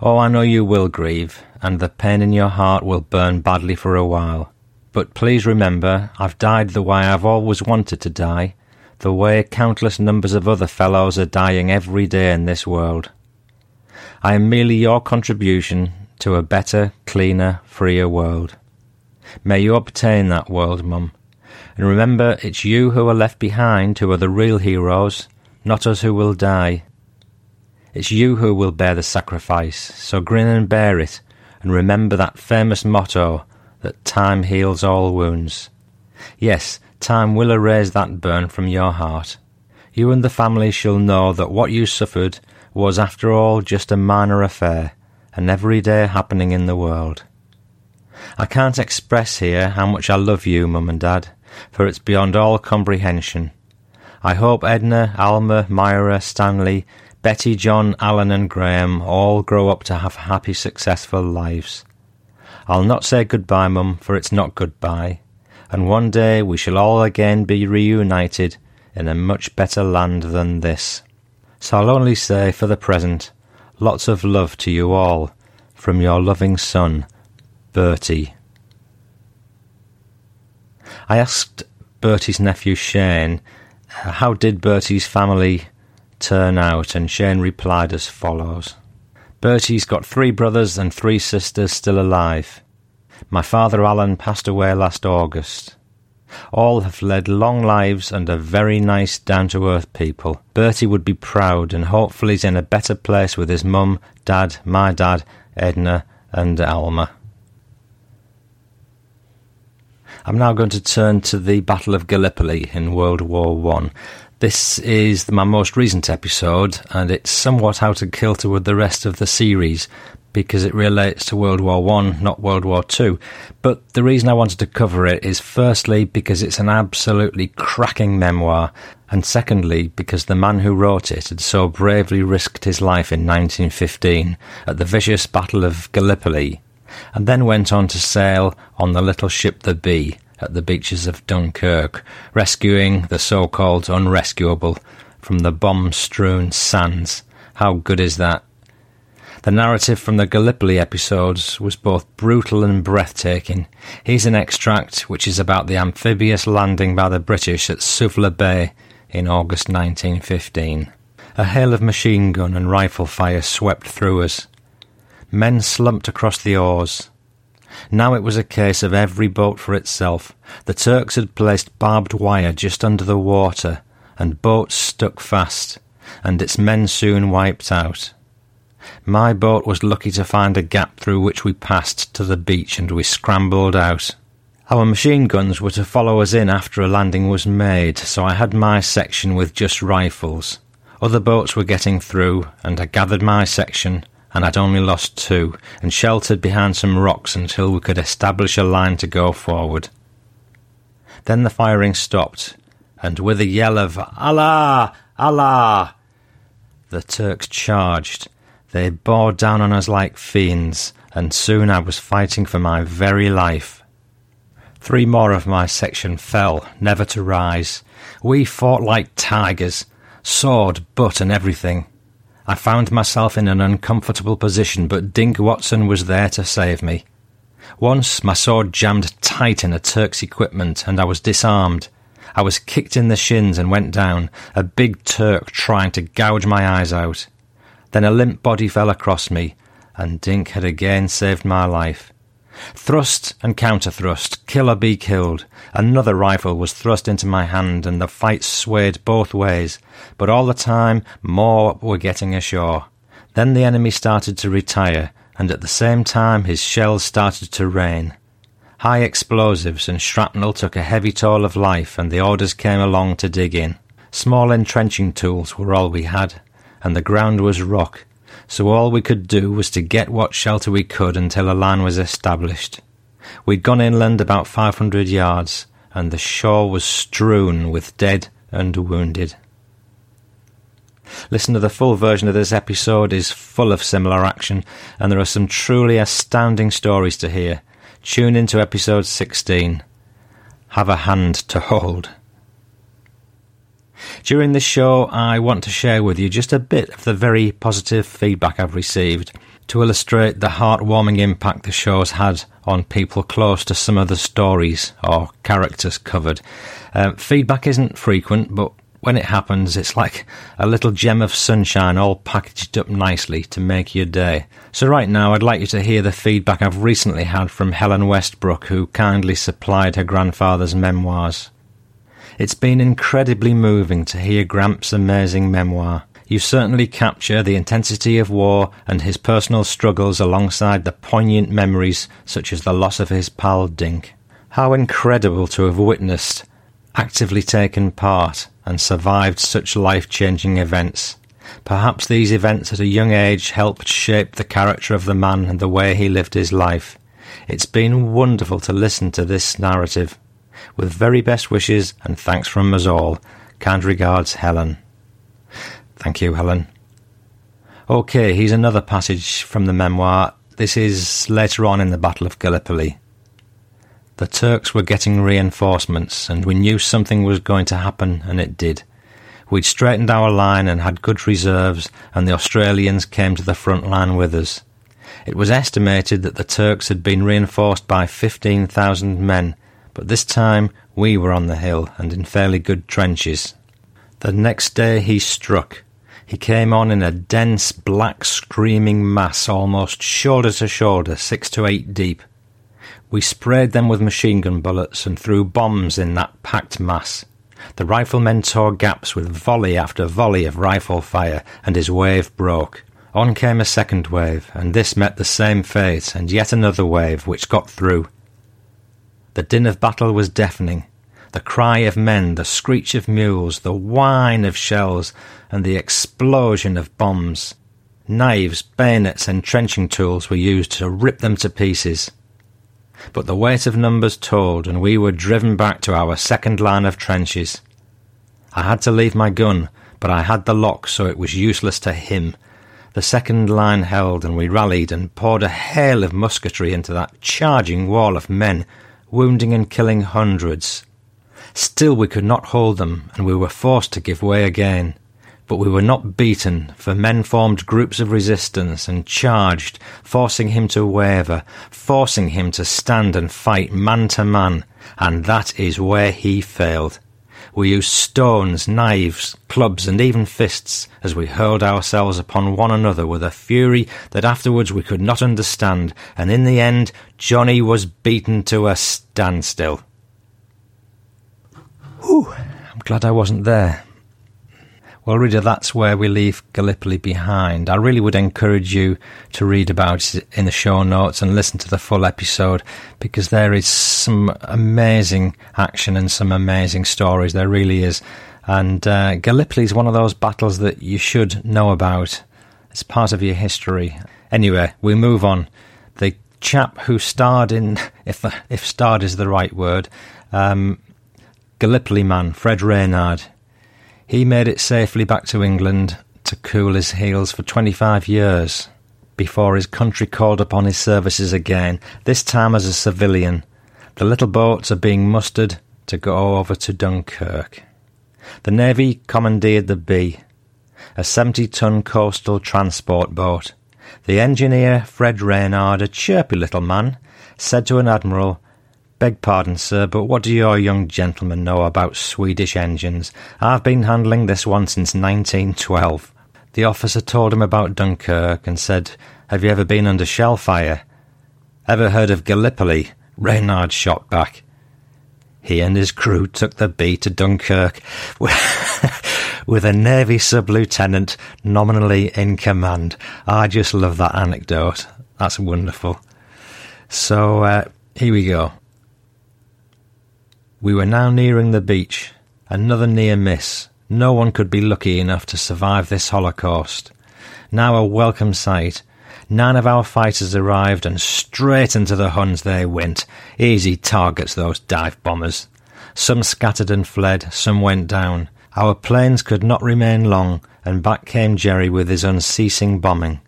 Oh, I know you will grieve, and the pain in your heart will burn badly for a while. But please remember, I've died the way I've always wanted to die, the way countless numbers of other fellows are dying every day in this world. I am merely your contribution to a better, cleaner, freer world. May you obtain that world, Mum. And remember, it's you who are left behind who are the real heroes, not us who will die. It's you who will bear the sacrifice, so grin and bear it, and remember that famous motto that time heals all wounds. Yes, time will erase that burn from your heart. You and the family shall know that what you suffered was, after all, just a minor affair, an everyday happening in the world. I can't express here how much I love you, Mum and Dad, for it's beyond all comprehension. I hope Edna, Alma, Myra, Stanley, Betty, John, Alan, and Graham all grow up to have happy, successful lives. I'll not say goodbye, Mum, for it's not goodbye, and one day we shall all again be reunited in a much better land than this. So I'll only say, for the present, Lots of love to you all from your loving son, Bertie. I asked Bertie's nephew Shane, uh, how did Bertie's family turn out, and Shane replied as follows Bertie's got three brothers and three sisters still alive. My father Alan passed away last August. All have led long lives and are very nice, down to earth people. Bertie would be proud, and hopefully he's in a better place with his mum, dad, my dad, Edna, and Alma. I'm now going to turn to the Battle of Gallipoli in World War One. This is my most recent episode, and it's somewhat out of kilter with the rest of the series because it relates to World War One, not World War Two. But the reason I wanted to cover it is firstly because it's an absolutely cracking memoir, and secondly because the man who wrote it had so bravely risked his life in 1915 at the vicious Battle of Gallipoli, and then went on to sail on the little ship the Bee at the beaches of Dunkirk, rescuing the so-called unrescuable from the bomb strewn sands. How good is that? The narrative from the Gallipoli episodes was both brutal and breathtaking. Here's an extract which is about the amphibious landing by the British at Suvla Bay in August 1915. A hail of machine gun and rifle fire swept through us. Men slumped across the oars. Now it was a case of every boat for itself. The Turks had placed barbed wire just under the water, and boats stuck fast, and its men soon wiped out. My boat was lucky to find a gap through which we passed to the beach and we scrambled out. Our machine guns were to follow us in after a landing was made, so I had my section with just rifles. Other boats were getting through, and I gathered my section, and I'd only lost two, and sheltered behind some rocks until we could establish a line to go forward. Then the firing stopped, and with a yell of Allah! Allah! the Turks charged, they bore down on us like fiends, and soon I was fighting for my very life. Three more of my section fell, never to rise. We fought like tigers, sword, butt, and everything. I found myself in an uncomfortable position, but Dink Watson was there to save me. Once my sword jammed tight in a Turk's equipment, and I was disarmed. I was kicked in the shins and went down, a big Turk trying to gouge my eyes out. Then a limp body fell across me, and Dink had again saved my life. Thrust and counter thrust, kill or be killed. Another rifle was thrust into my hand, and the fight swayed both ways, but all the time more were getting ashore. Then the enemy started to retire, and at the same time his shells started to rain. High explosives and shrapnel took a heavy toll of life, and the orders came along to dig in. Small entrenching tools were all we had and the ground was rock, so all we could do was to get what shelter we could until a line was established. We'd gone inland about 500 yards, and the shore was strewn with dead and wounded. Listen to the full version of this episode is full of similar action, and there are some truly astounding stories to hear. Tune into episode 16. Have a hand to hold. During this show, I want to share with you just a bit of the very positive feedback I've received to illustrate the heartwarming impact the show's had on people close to some of the stories or characters covered. Uh, feedback isn't frequent, but when it happens, it's like a little gem of sunshine all packaged up nicely to make your day. So, right now, I'd like you to hear the feedback I've recently had from Helen Westbrook, who kindly supplied her grandfather's memoirs. It's been incredibly moving to hear Gramps' amazing memoir. You certainly capture the intensity of war and his personal struggles alongside the poignant memories such as the loss of his pal Dink. How incredible to have witnessed, actively taken part, and survived such life changing events. Perhaps these events at a young age helped shape the character of the man and the way he lived his life. It's been wonderful to listen to this narrative. With very best wishes and thanks from us all. Kind regards, Helen. Thank you, Helen. Okay, here's another passage from the memoir. This is later on in the Battle of Gallipoli. The Turks were getting reinforcements, and we knew something was going to happen, and it did. We'd straightened our line and had good reserves, and the Australians came to the front line with us. It was estimated that the Turks had been reinforced by 15,000 men, but this time we were on the hill and in fairly good trenches. The next day he struck. He came on in a dense, black, screaming mass, almost shoulder to shoulder, six to eight deep. We sprayed them with machine gun bullets and threw bombs in that packed mass. The riflemen tore gaps with volley after volley of rifle fire, and his wave broke. On came a second wave, and this met the same fate, and yet another wave, which got through. The din of battle was deafening. The cry of men, the screech of mules, the whine of shells, and the explosion of bombs. Knives, bayonets, and trenching tools were used to rip them to pieces. But the weight of numbers told, and we were driven back to our second line of trenches. I had to leave my gun, but I had the lock, so it was useless to him. The second line held, and we rallied and poured a hail of musketry into that charging wall of men wounding and killing hundreds. Still we could not hold them, and we were forced to give way again. but we were not beaten, for men formed groups of resistance and charged, forcing him to waver, forcing him to stand and fight man to man, and that is where he failed. We used stones, knives, clubs, and even fists as we hurled ourselves upon one another with a fury that afterwards we could not understand, and in the end Johnny was beaten to a standstill. Whew, I'm glad I wasn't there. Well, reader, that's where we leave Gallipoli behind. I really would encourage you to read about it in the show notes and listen to the full episode because there is some amazing action and some amazing stories. There really is. And uh, Gallipoli is one of those battles that you should know about. It's part of your history. Anyway, we move on. The chap who starred in, if if starred is the right word, um, Gallipoli man, Fred Reynard. He made it safely back to England to cool his heels for 25 years before his country called upon his services again, this time as a civilian. The little boats are being mustered to go over to Dunkirk. The Navy commandeered the B, a 70 ton coastal transport boat. The engineer, Fred Reynard, a chirpy little man, said to an admiral, Beg pardon, sir, but what do your young gentlemen know about Swedish engines? I've been handling this one since 1912. The officer told him about Dunkirk and said, Have you ever been under shell fire? Ever heard of Gallipoli? Reynard shot back. He and his crew took the Bee to Dunkirk with a Navy sub lieutenant nominally in command. I just love that anecdote. That's wonderful. So uh, here we go. We were now nearing the beach. Another near miss. No one could be lucky enough to survive this holocaust. Now a welcome sight. Nine of our fighters arrived and straight into the Huns they went. Easy targets, those dive bombers. Some scattered and fled, some went down. Our planes could not remain long, and back came Jerry with his unceasing bombing.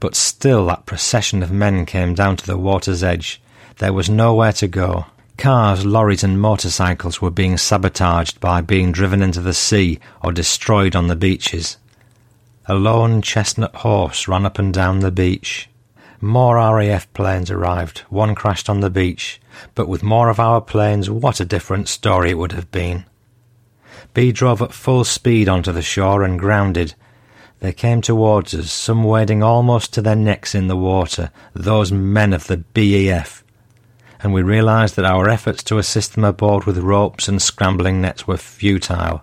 But still that procession of men came down to the water's edge. There was nowhere to go. Cars, lorries, and motorcycles were being sabotaged by being driven into the sea or destroyed on the beaches. A lone chestnut horse ran up and down the beach. More RAF planes arrived. One crashed on the beach. But with more of our planes, what a different story it would have been. Bee drove at full speed onto the shore and grounded. They came towards us, some wading almost to their necks in the water, those men of the BEF and we realised that our efforts to assist them aboard with ropes and scrambling nets were futile.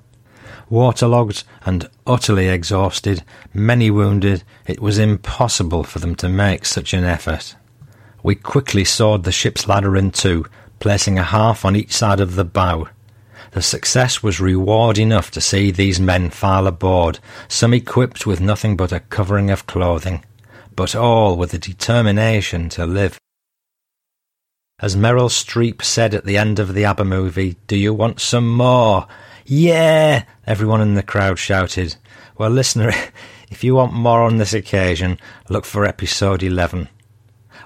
Waterlogged and utterly exhausted, many wounded, it was impossible for them to make such an effort. We quickly sawed the ship's ladder in two, placing a half on each side of the bow. The success was reward enough to see these men file aboard, some equipped with nothing but a covering of clothing, but all with the determination to live. As Meryl Streep said at the end of the ABBA movie, Do you want some more? Yeah! Everyone in the crowd shouted. Well, listener, if you want more on this occasion, look for episode 11.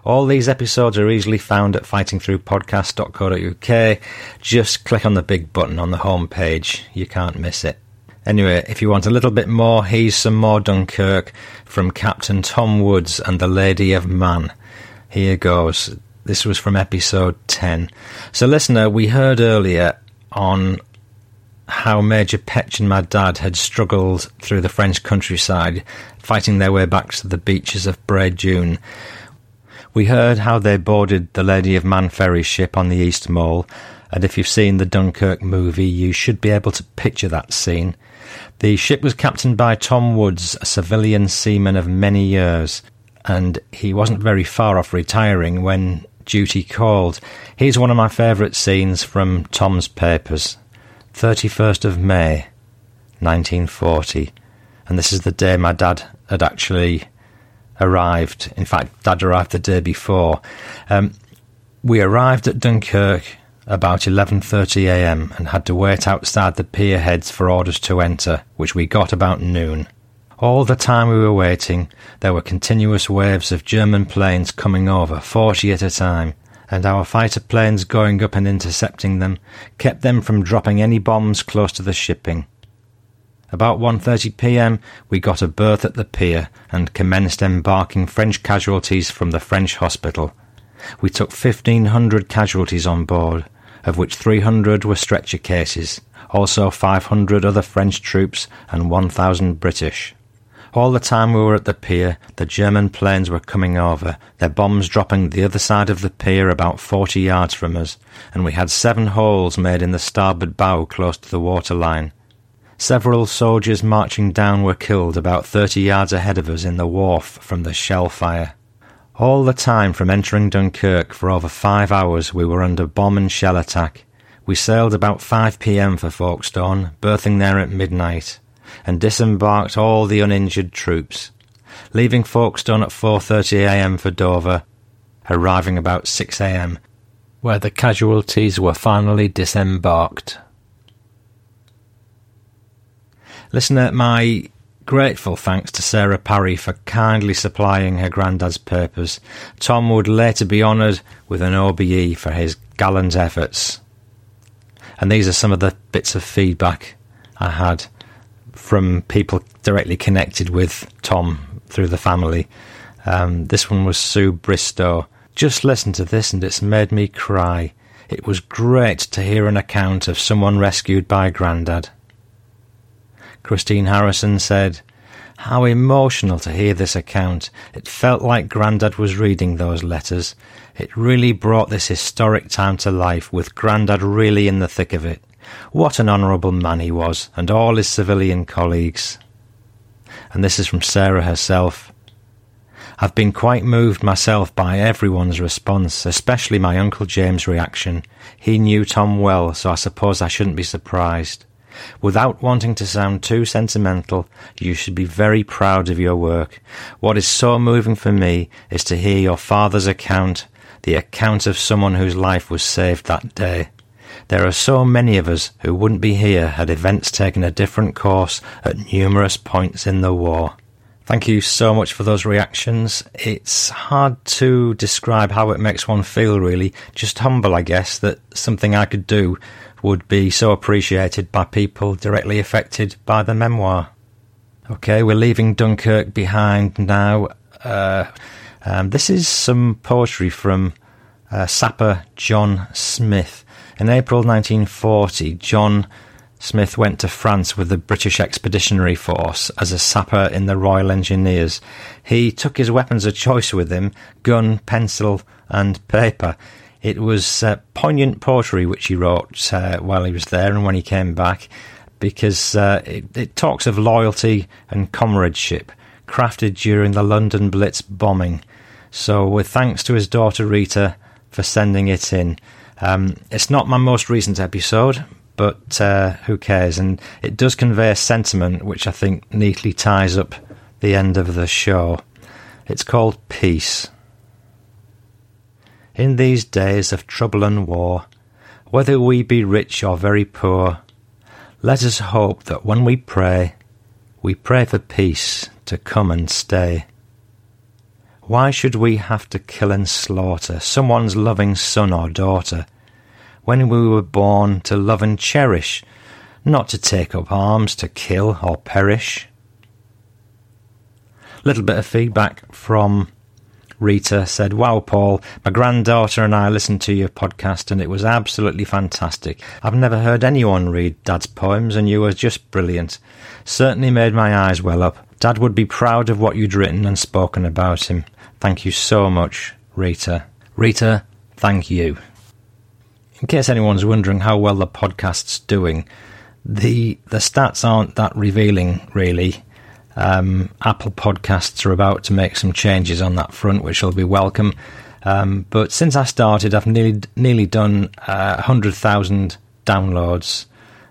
All these episodes are easily found at fightingthroughpodcast.co.uk. Just click on the big button on the home page. You can't miss it. Anyway, if you want a little bit more, here's some more Dunkirk from Captain Tom Woods and the Lady of Mann. Here goes. This was from episode 10. So, listener, uh, we heard earlier on how Major Petch and my dad had struggled through the French countryside, fighting their way back to the beaches of Bray Dune. We heard how they boarded the Lady of Mann ferry ship on the East Mole, and if you've seen the Dunkirk movie, you should be able to picture that scene. The ship was captained by Tom Woods, a civilian seaman of many years, and he wasn't very far off retiring when duty called. Here's one of my favourite scenes from Tom's papers 31st of May, 1940. And this is the day my dad had actually arrived. In fact, dad arrived the day before. Um, we arrived at Dunkirk about 11:30 a.m. and had to wait outside the pier heads for orders to enter, which we got about noon. All the time we were waiting, there were continuous waves of German planes coming over, 40 at a time, and our fighter planes going up and intercepting them kept them from dropping any bombs close to the shipping. About 1:30 p.m., we got a berth at the pier and commenced embarking French casualties from the French hospital. We took 1500 casualties on board, of which 300 were stretcher cases, also 500 other French troops and 1000 British. All the time we were at the pier, the German planes were coming over, their bombs dropping the other side of the pier about 40 yards from us, and we had seven holes made in the starboard bow close to the waterline. Several soldiers marching down were killed about 30 yards ahead of us in the wharf from the shell fire. All the time from entering Dunkirk for over five hours we were under bomb and shell attack. We sailed about 5 p.m. for Folkestone, berthing there at midnight, and disembarked all the uninjured troops, leaving Folkestone at 4:30 a.m. for Dover, arriving about 6 a.m., where the casualties were finally disembarked. Listener, my grateful thanks to Sarah Parry for kindly supplying her granddad's papers. Tom would later be honoured with an OBE for his gallant efforts. And these are some of the bits of feedback I had from people directly connected with Tom through the family. Um, this one was Sue Bristow. Just listen to this and it's made me cry. It was great to hear an account of someone rescued by Grandad. Christine Harrison said, How emotional to hear this account. It felt like Grandad was reading those letters. It really brought this historic time to life, with Grandad really in the thick of it. What an honourable man he was, and all his civilian colleagues. And this is from Sarah herself. I've been quite moved myself by everyone's response, especially my Uncle James' reaction. He knew Tom well, so I suppose I shouldn't be surprised. Without wanting to sound too sentimental, you should be very proud of your work. What is so moving for me is to hear your father's account, the account of someone whose life was saved that day. There are so many of us who wouldn't be here had events taken a different course at numerous points in the war. Thank you so much for those reactions. It's hard to describe how it makes one feel, really. Just humble, I guess, that something I could do would be so appreciated by people directly affected by the memoir. Okay, we're leaving Dunkirk behind now. Uh, um, this is some poetry from uh, sapper John Smith. In April 1940, John Smith went to France with the British Expeditionary Force as a sapper in the Royal Engineers. He took his weapons of choice with him gun, pencil, and paper. It was uh, poignant poetry which he wrote uh, while he was there and when he came back, because uh, it, it, talks of loyalty and comradeship crafted during the London Blitz bombing. So, with thanks to his daughter Rita for sending it in. Um, it's not my most recent episode, but uh, who cares? And it does convey a sentiment which I think neatly ties up the end of the show. It's called Peace. In these days of trouble and war, whether we be rich or very poor, let us hope that when we pray, we pray for peace to come and stay. Why should we have to kill and slaughter someone's loving son or daughter, when we were born to love and cherish, not to take up arms to kill or perish? Little bit of feedback from Rita said, Wow, Paul, my granddaughter and I listened to your podcast and it was absolutely fantastic. I've never heard anyone read Dad's poems and you were just brilliant. Certainly made my eyes well up. Dad would be proud of what you'd written and spoken about him. Thank you so much, Rita. Rita, thank you. In case anyone's wondering how well the podcast's doing, the the stats aren't that revealing, really. Um, Apple Podcasts are about to make some changes on that front, which will be welcome. Um, but since I started, I've nearly nearly done uh, hundred thousand downloads,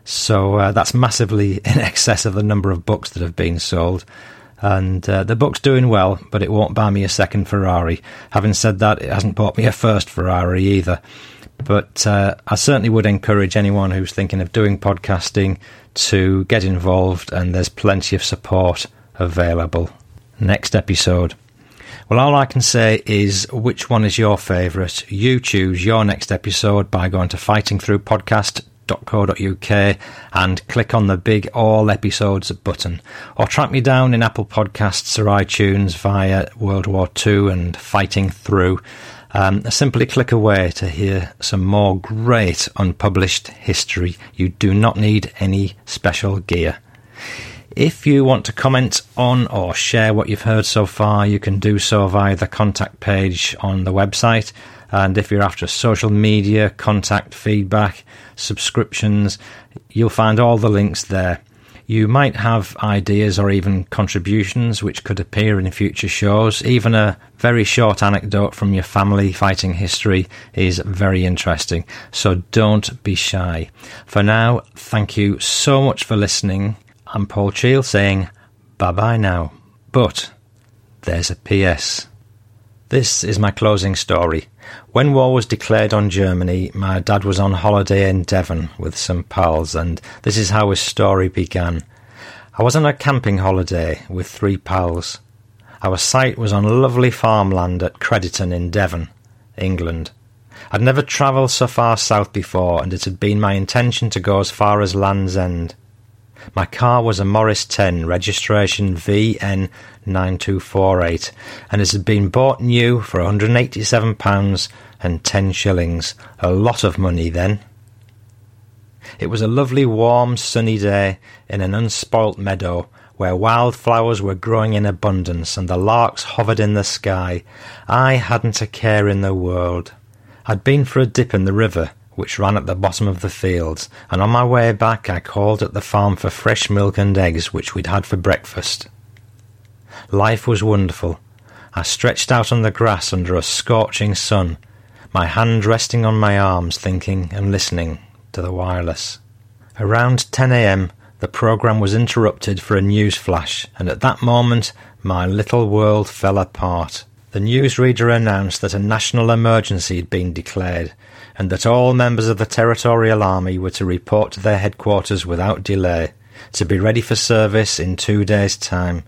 so uh, that's massively in excess of the number of books that have been sold. And uh, the book's doing well, but it won't buy me a second Ferrari. Having said that, it hasn't bought me a first Ferrari either. But uh, I certainly would encourage anyone who's thinking of doing podcasting to get involved, and there's plenty of support available. Next episode. Well, all I can say is which one is your favourite? You choose your next episode by going to fightingthroughpodcast.com www.thehappyrenew.co.uk and click on the big All Episodes button. Or track me down in Apple Podcasts or iTunes via World War II and Fighting Through. Um, simply click away to hear some more great unpublished history. You do not need any special gear. If you want to comment on or share what you've heard so far, you can do so via the contact page on the website. And if you're after social media, contact, feedback, subscriptions, you'll find all the links there. You might have ideas or even contributions which could appear in future shows. Even a very short anecdote from your family fighting history is very interesting, so don't be shy. For now, thank you so much for listening. I'm Paul Cheall saying bye bye now. But there's a PS. This is my closing story. When war was declared on Germany, my dad was on holiday in Devon with some pals, and this is how his story began. I was on a camping holiday with three pals. Our site was on lovely farmland at Crediton in Devon, England. I'd never travelled so far south before, and it had been my intention to go as far as Land's End. My car was a Morris 10, registration VN9248, and it had been bought new for £187 and 10 shillings. A lot of money then. It was a lovely, warm, sunny day in an unspoilt meadow where wild flowers were growing in abundance and the larks hovered in the sky. I hadn't a care in the world. I'd been for a dip in the river which ran at the bottom of the fields, and on my way back I called at the farm for fresh milk and eggs which we'd had for breakfast. Life was wonderful. I stretched out on the grass under a scorching sun, my hand resting on my arms, thinking and listening to the wireless. Around 10 a.m., the programme was interrupted for a news flash, and at that moment my little world fell apart. The newsreader announced that a national emergency had been declared, and that all members of the Territorial Army were to report to their headquarters without delay, to be ready for service in two days' time.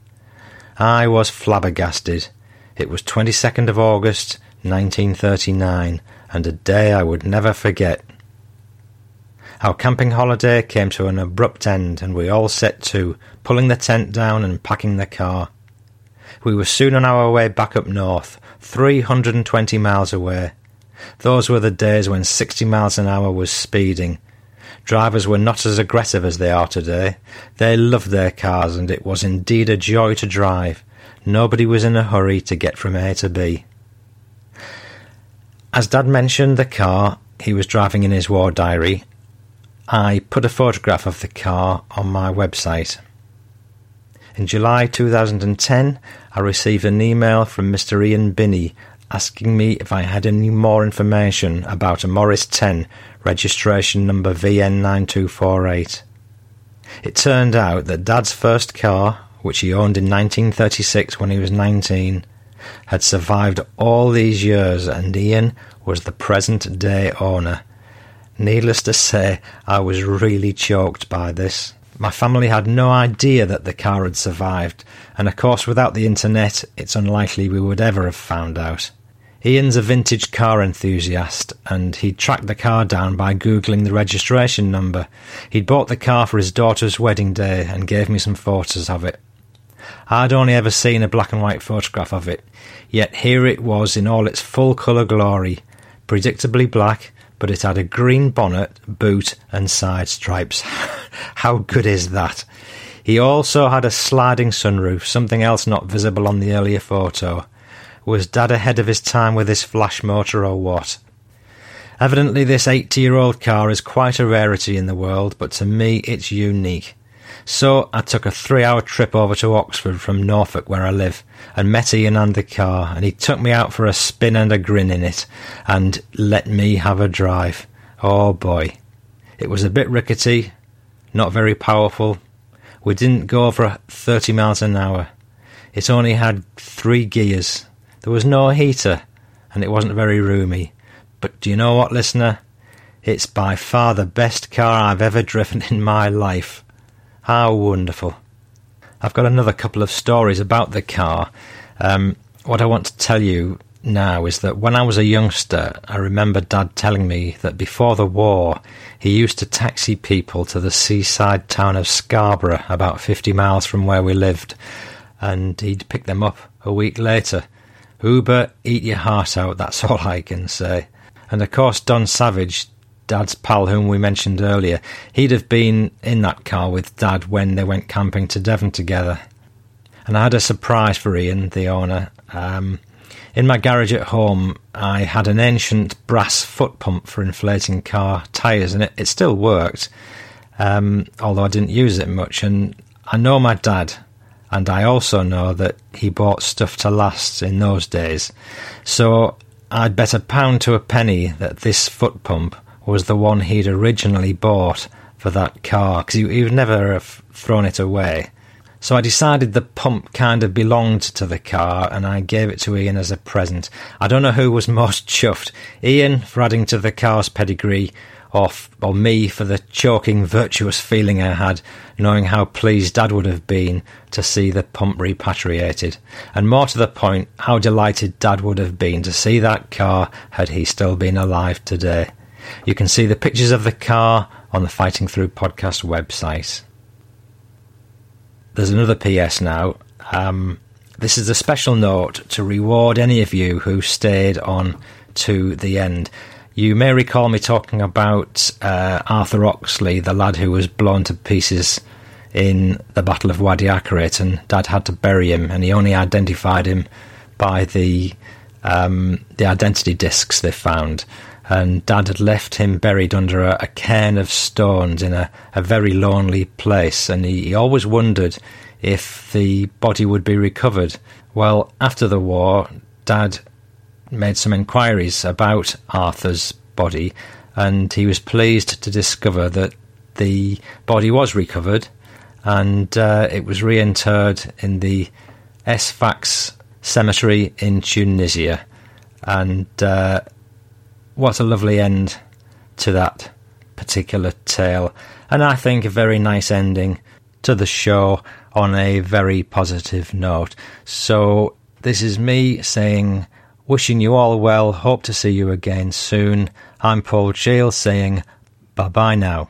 I was flabbergasted. It was 22nd of August, 1939, and a day I would never forget. Our camping holiday came to an abrupt end, and we all set to, pulling the tent down and packing the car. We were soon on our way back up north, 320 miles away, those were the days when 60 miles an hour was speeding. Drivers were not as aggressive as they are today. They loved their cars, and it was indeed a joy to drive. Nobody was in a hurry to get from A to B. As Dad mentioned the car he was driving in his war diary, I put a photograph of the car on my website. In July 2010, I received an email from Mr. Ian Binney asking me if I had any more information about a Morris 10 registration number VN9248. It turned out that Dad's first car, which he owned in 1936 when he was 19, had survived all these years and Ian was the present day owner. Needless to say, I was really choked by this. My family had no idea that the car had survived, and of course, without the internet, it's unlikely we would ever have found out. Ian's a vintage car enthusiast, and he tracked the car down by Googling the registration number. He'd bought the car for his daughter's wedding day and gave me some photos of it. I'd only ever seen a black and white photograph of it, yet here it was in all its full colour glory, predictably black, but it had a green bonnet, boot, and side stripes. How good is that? He also had a sliding sunroof, something else not visible on the earlier photo. Was Dad ahead of his time with his flash motor or what? Evidently, this 80 year old car is quite a rarity in the world, but to me it's unique. So I took a three hour trip over to Oxford from Norfolk, where I live, and met Ian and the car, and he took me out for a spin and a grin in it, and let me have a drive. Oh boy. It was a bit rickety, not very powerful. We didn't go over 30 miles an hour. It only had three gears, there was no heater, and it wasn't very roomy. But do you know what, listener? It's by far the best car I've ever driven in my life. How wonderful. I've got another couple of stories about the car. Um, what I want to tell you now is that when I was a youngster, I remember Dad telling me that before the war, he used to taxi people to the seaside town of Scarborough, about 50 miles from where we lived, and he'd pick them up a week later. Uber, eat your heart out, that's all I can say. And of course, Don Savage, Dad's pal, whom we mentioned earlier, he'd have been in that car with Dad when they went camping to Devon together. And I had a surprise for Ian, the owner. Um, in my garage at home, I had an ancient brass foot pump for inflating car tyres, and it, it still worked, um, although I didn't use it much. And I know my dad, and I also know that he bought stuff to last in those days. So I'd bet a pound to a penny that this foot pump was the one he'd originally bought for that car because he, he would never have thrown it away. So I decided the pump kind of belonged to the car and I gave it to Ian as a present. I don't know who was most chuffed Ian for adding to the car's pedigree or, or me for the choking, virtuous feeling I had knowing how pleased Dad would have been to see the pump repatriated. And more to the point, how delighted Dad would have been to see that car had he still been alive today. You can see the pictures of the car on the Fighting Through podcast website. There's another PS now. Um, this is a special note to reward any of you who stayed on to the end. You may recall me talking about uh, Arthur Oxley, the lad who was blown to pieces in the Battle of Wadi Akarit, and Dad had to bury him, and he only identified him by the um, the identity discs they found and Dad had left him buried under a, a cairn of stones in a, a very lonely place, and he, he always wondered if the body would be recovered. Well, after the war, Dad made some inquiries about Arthur's body, and he was pleased to discover that the body was recovered and uh, it was reinterred in the Sfax cemetery in Tunisia. And uh, what a lovely end to that particular tale. And I think a very nice ending to the show on a very positive note. So, this is me saying, wishing you all well, hope to see you again soon. I'm Paul Shields saying, bye bye now.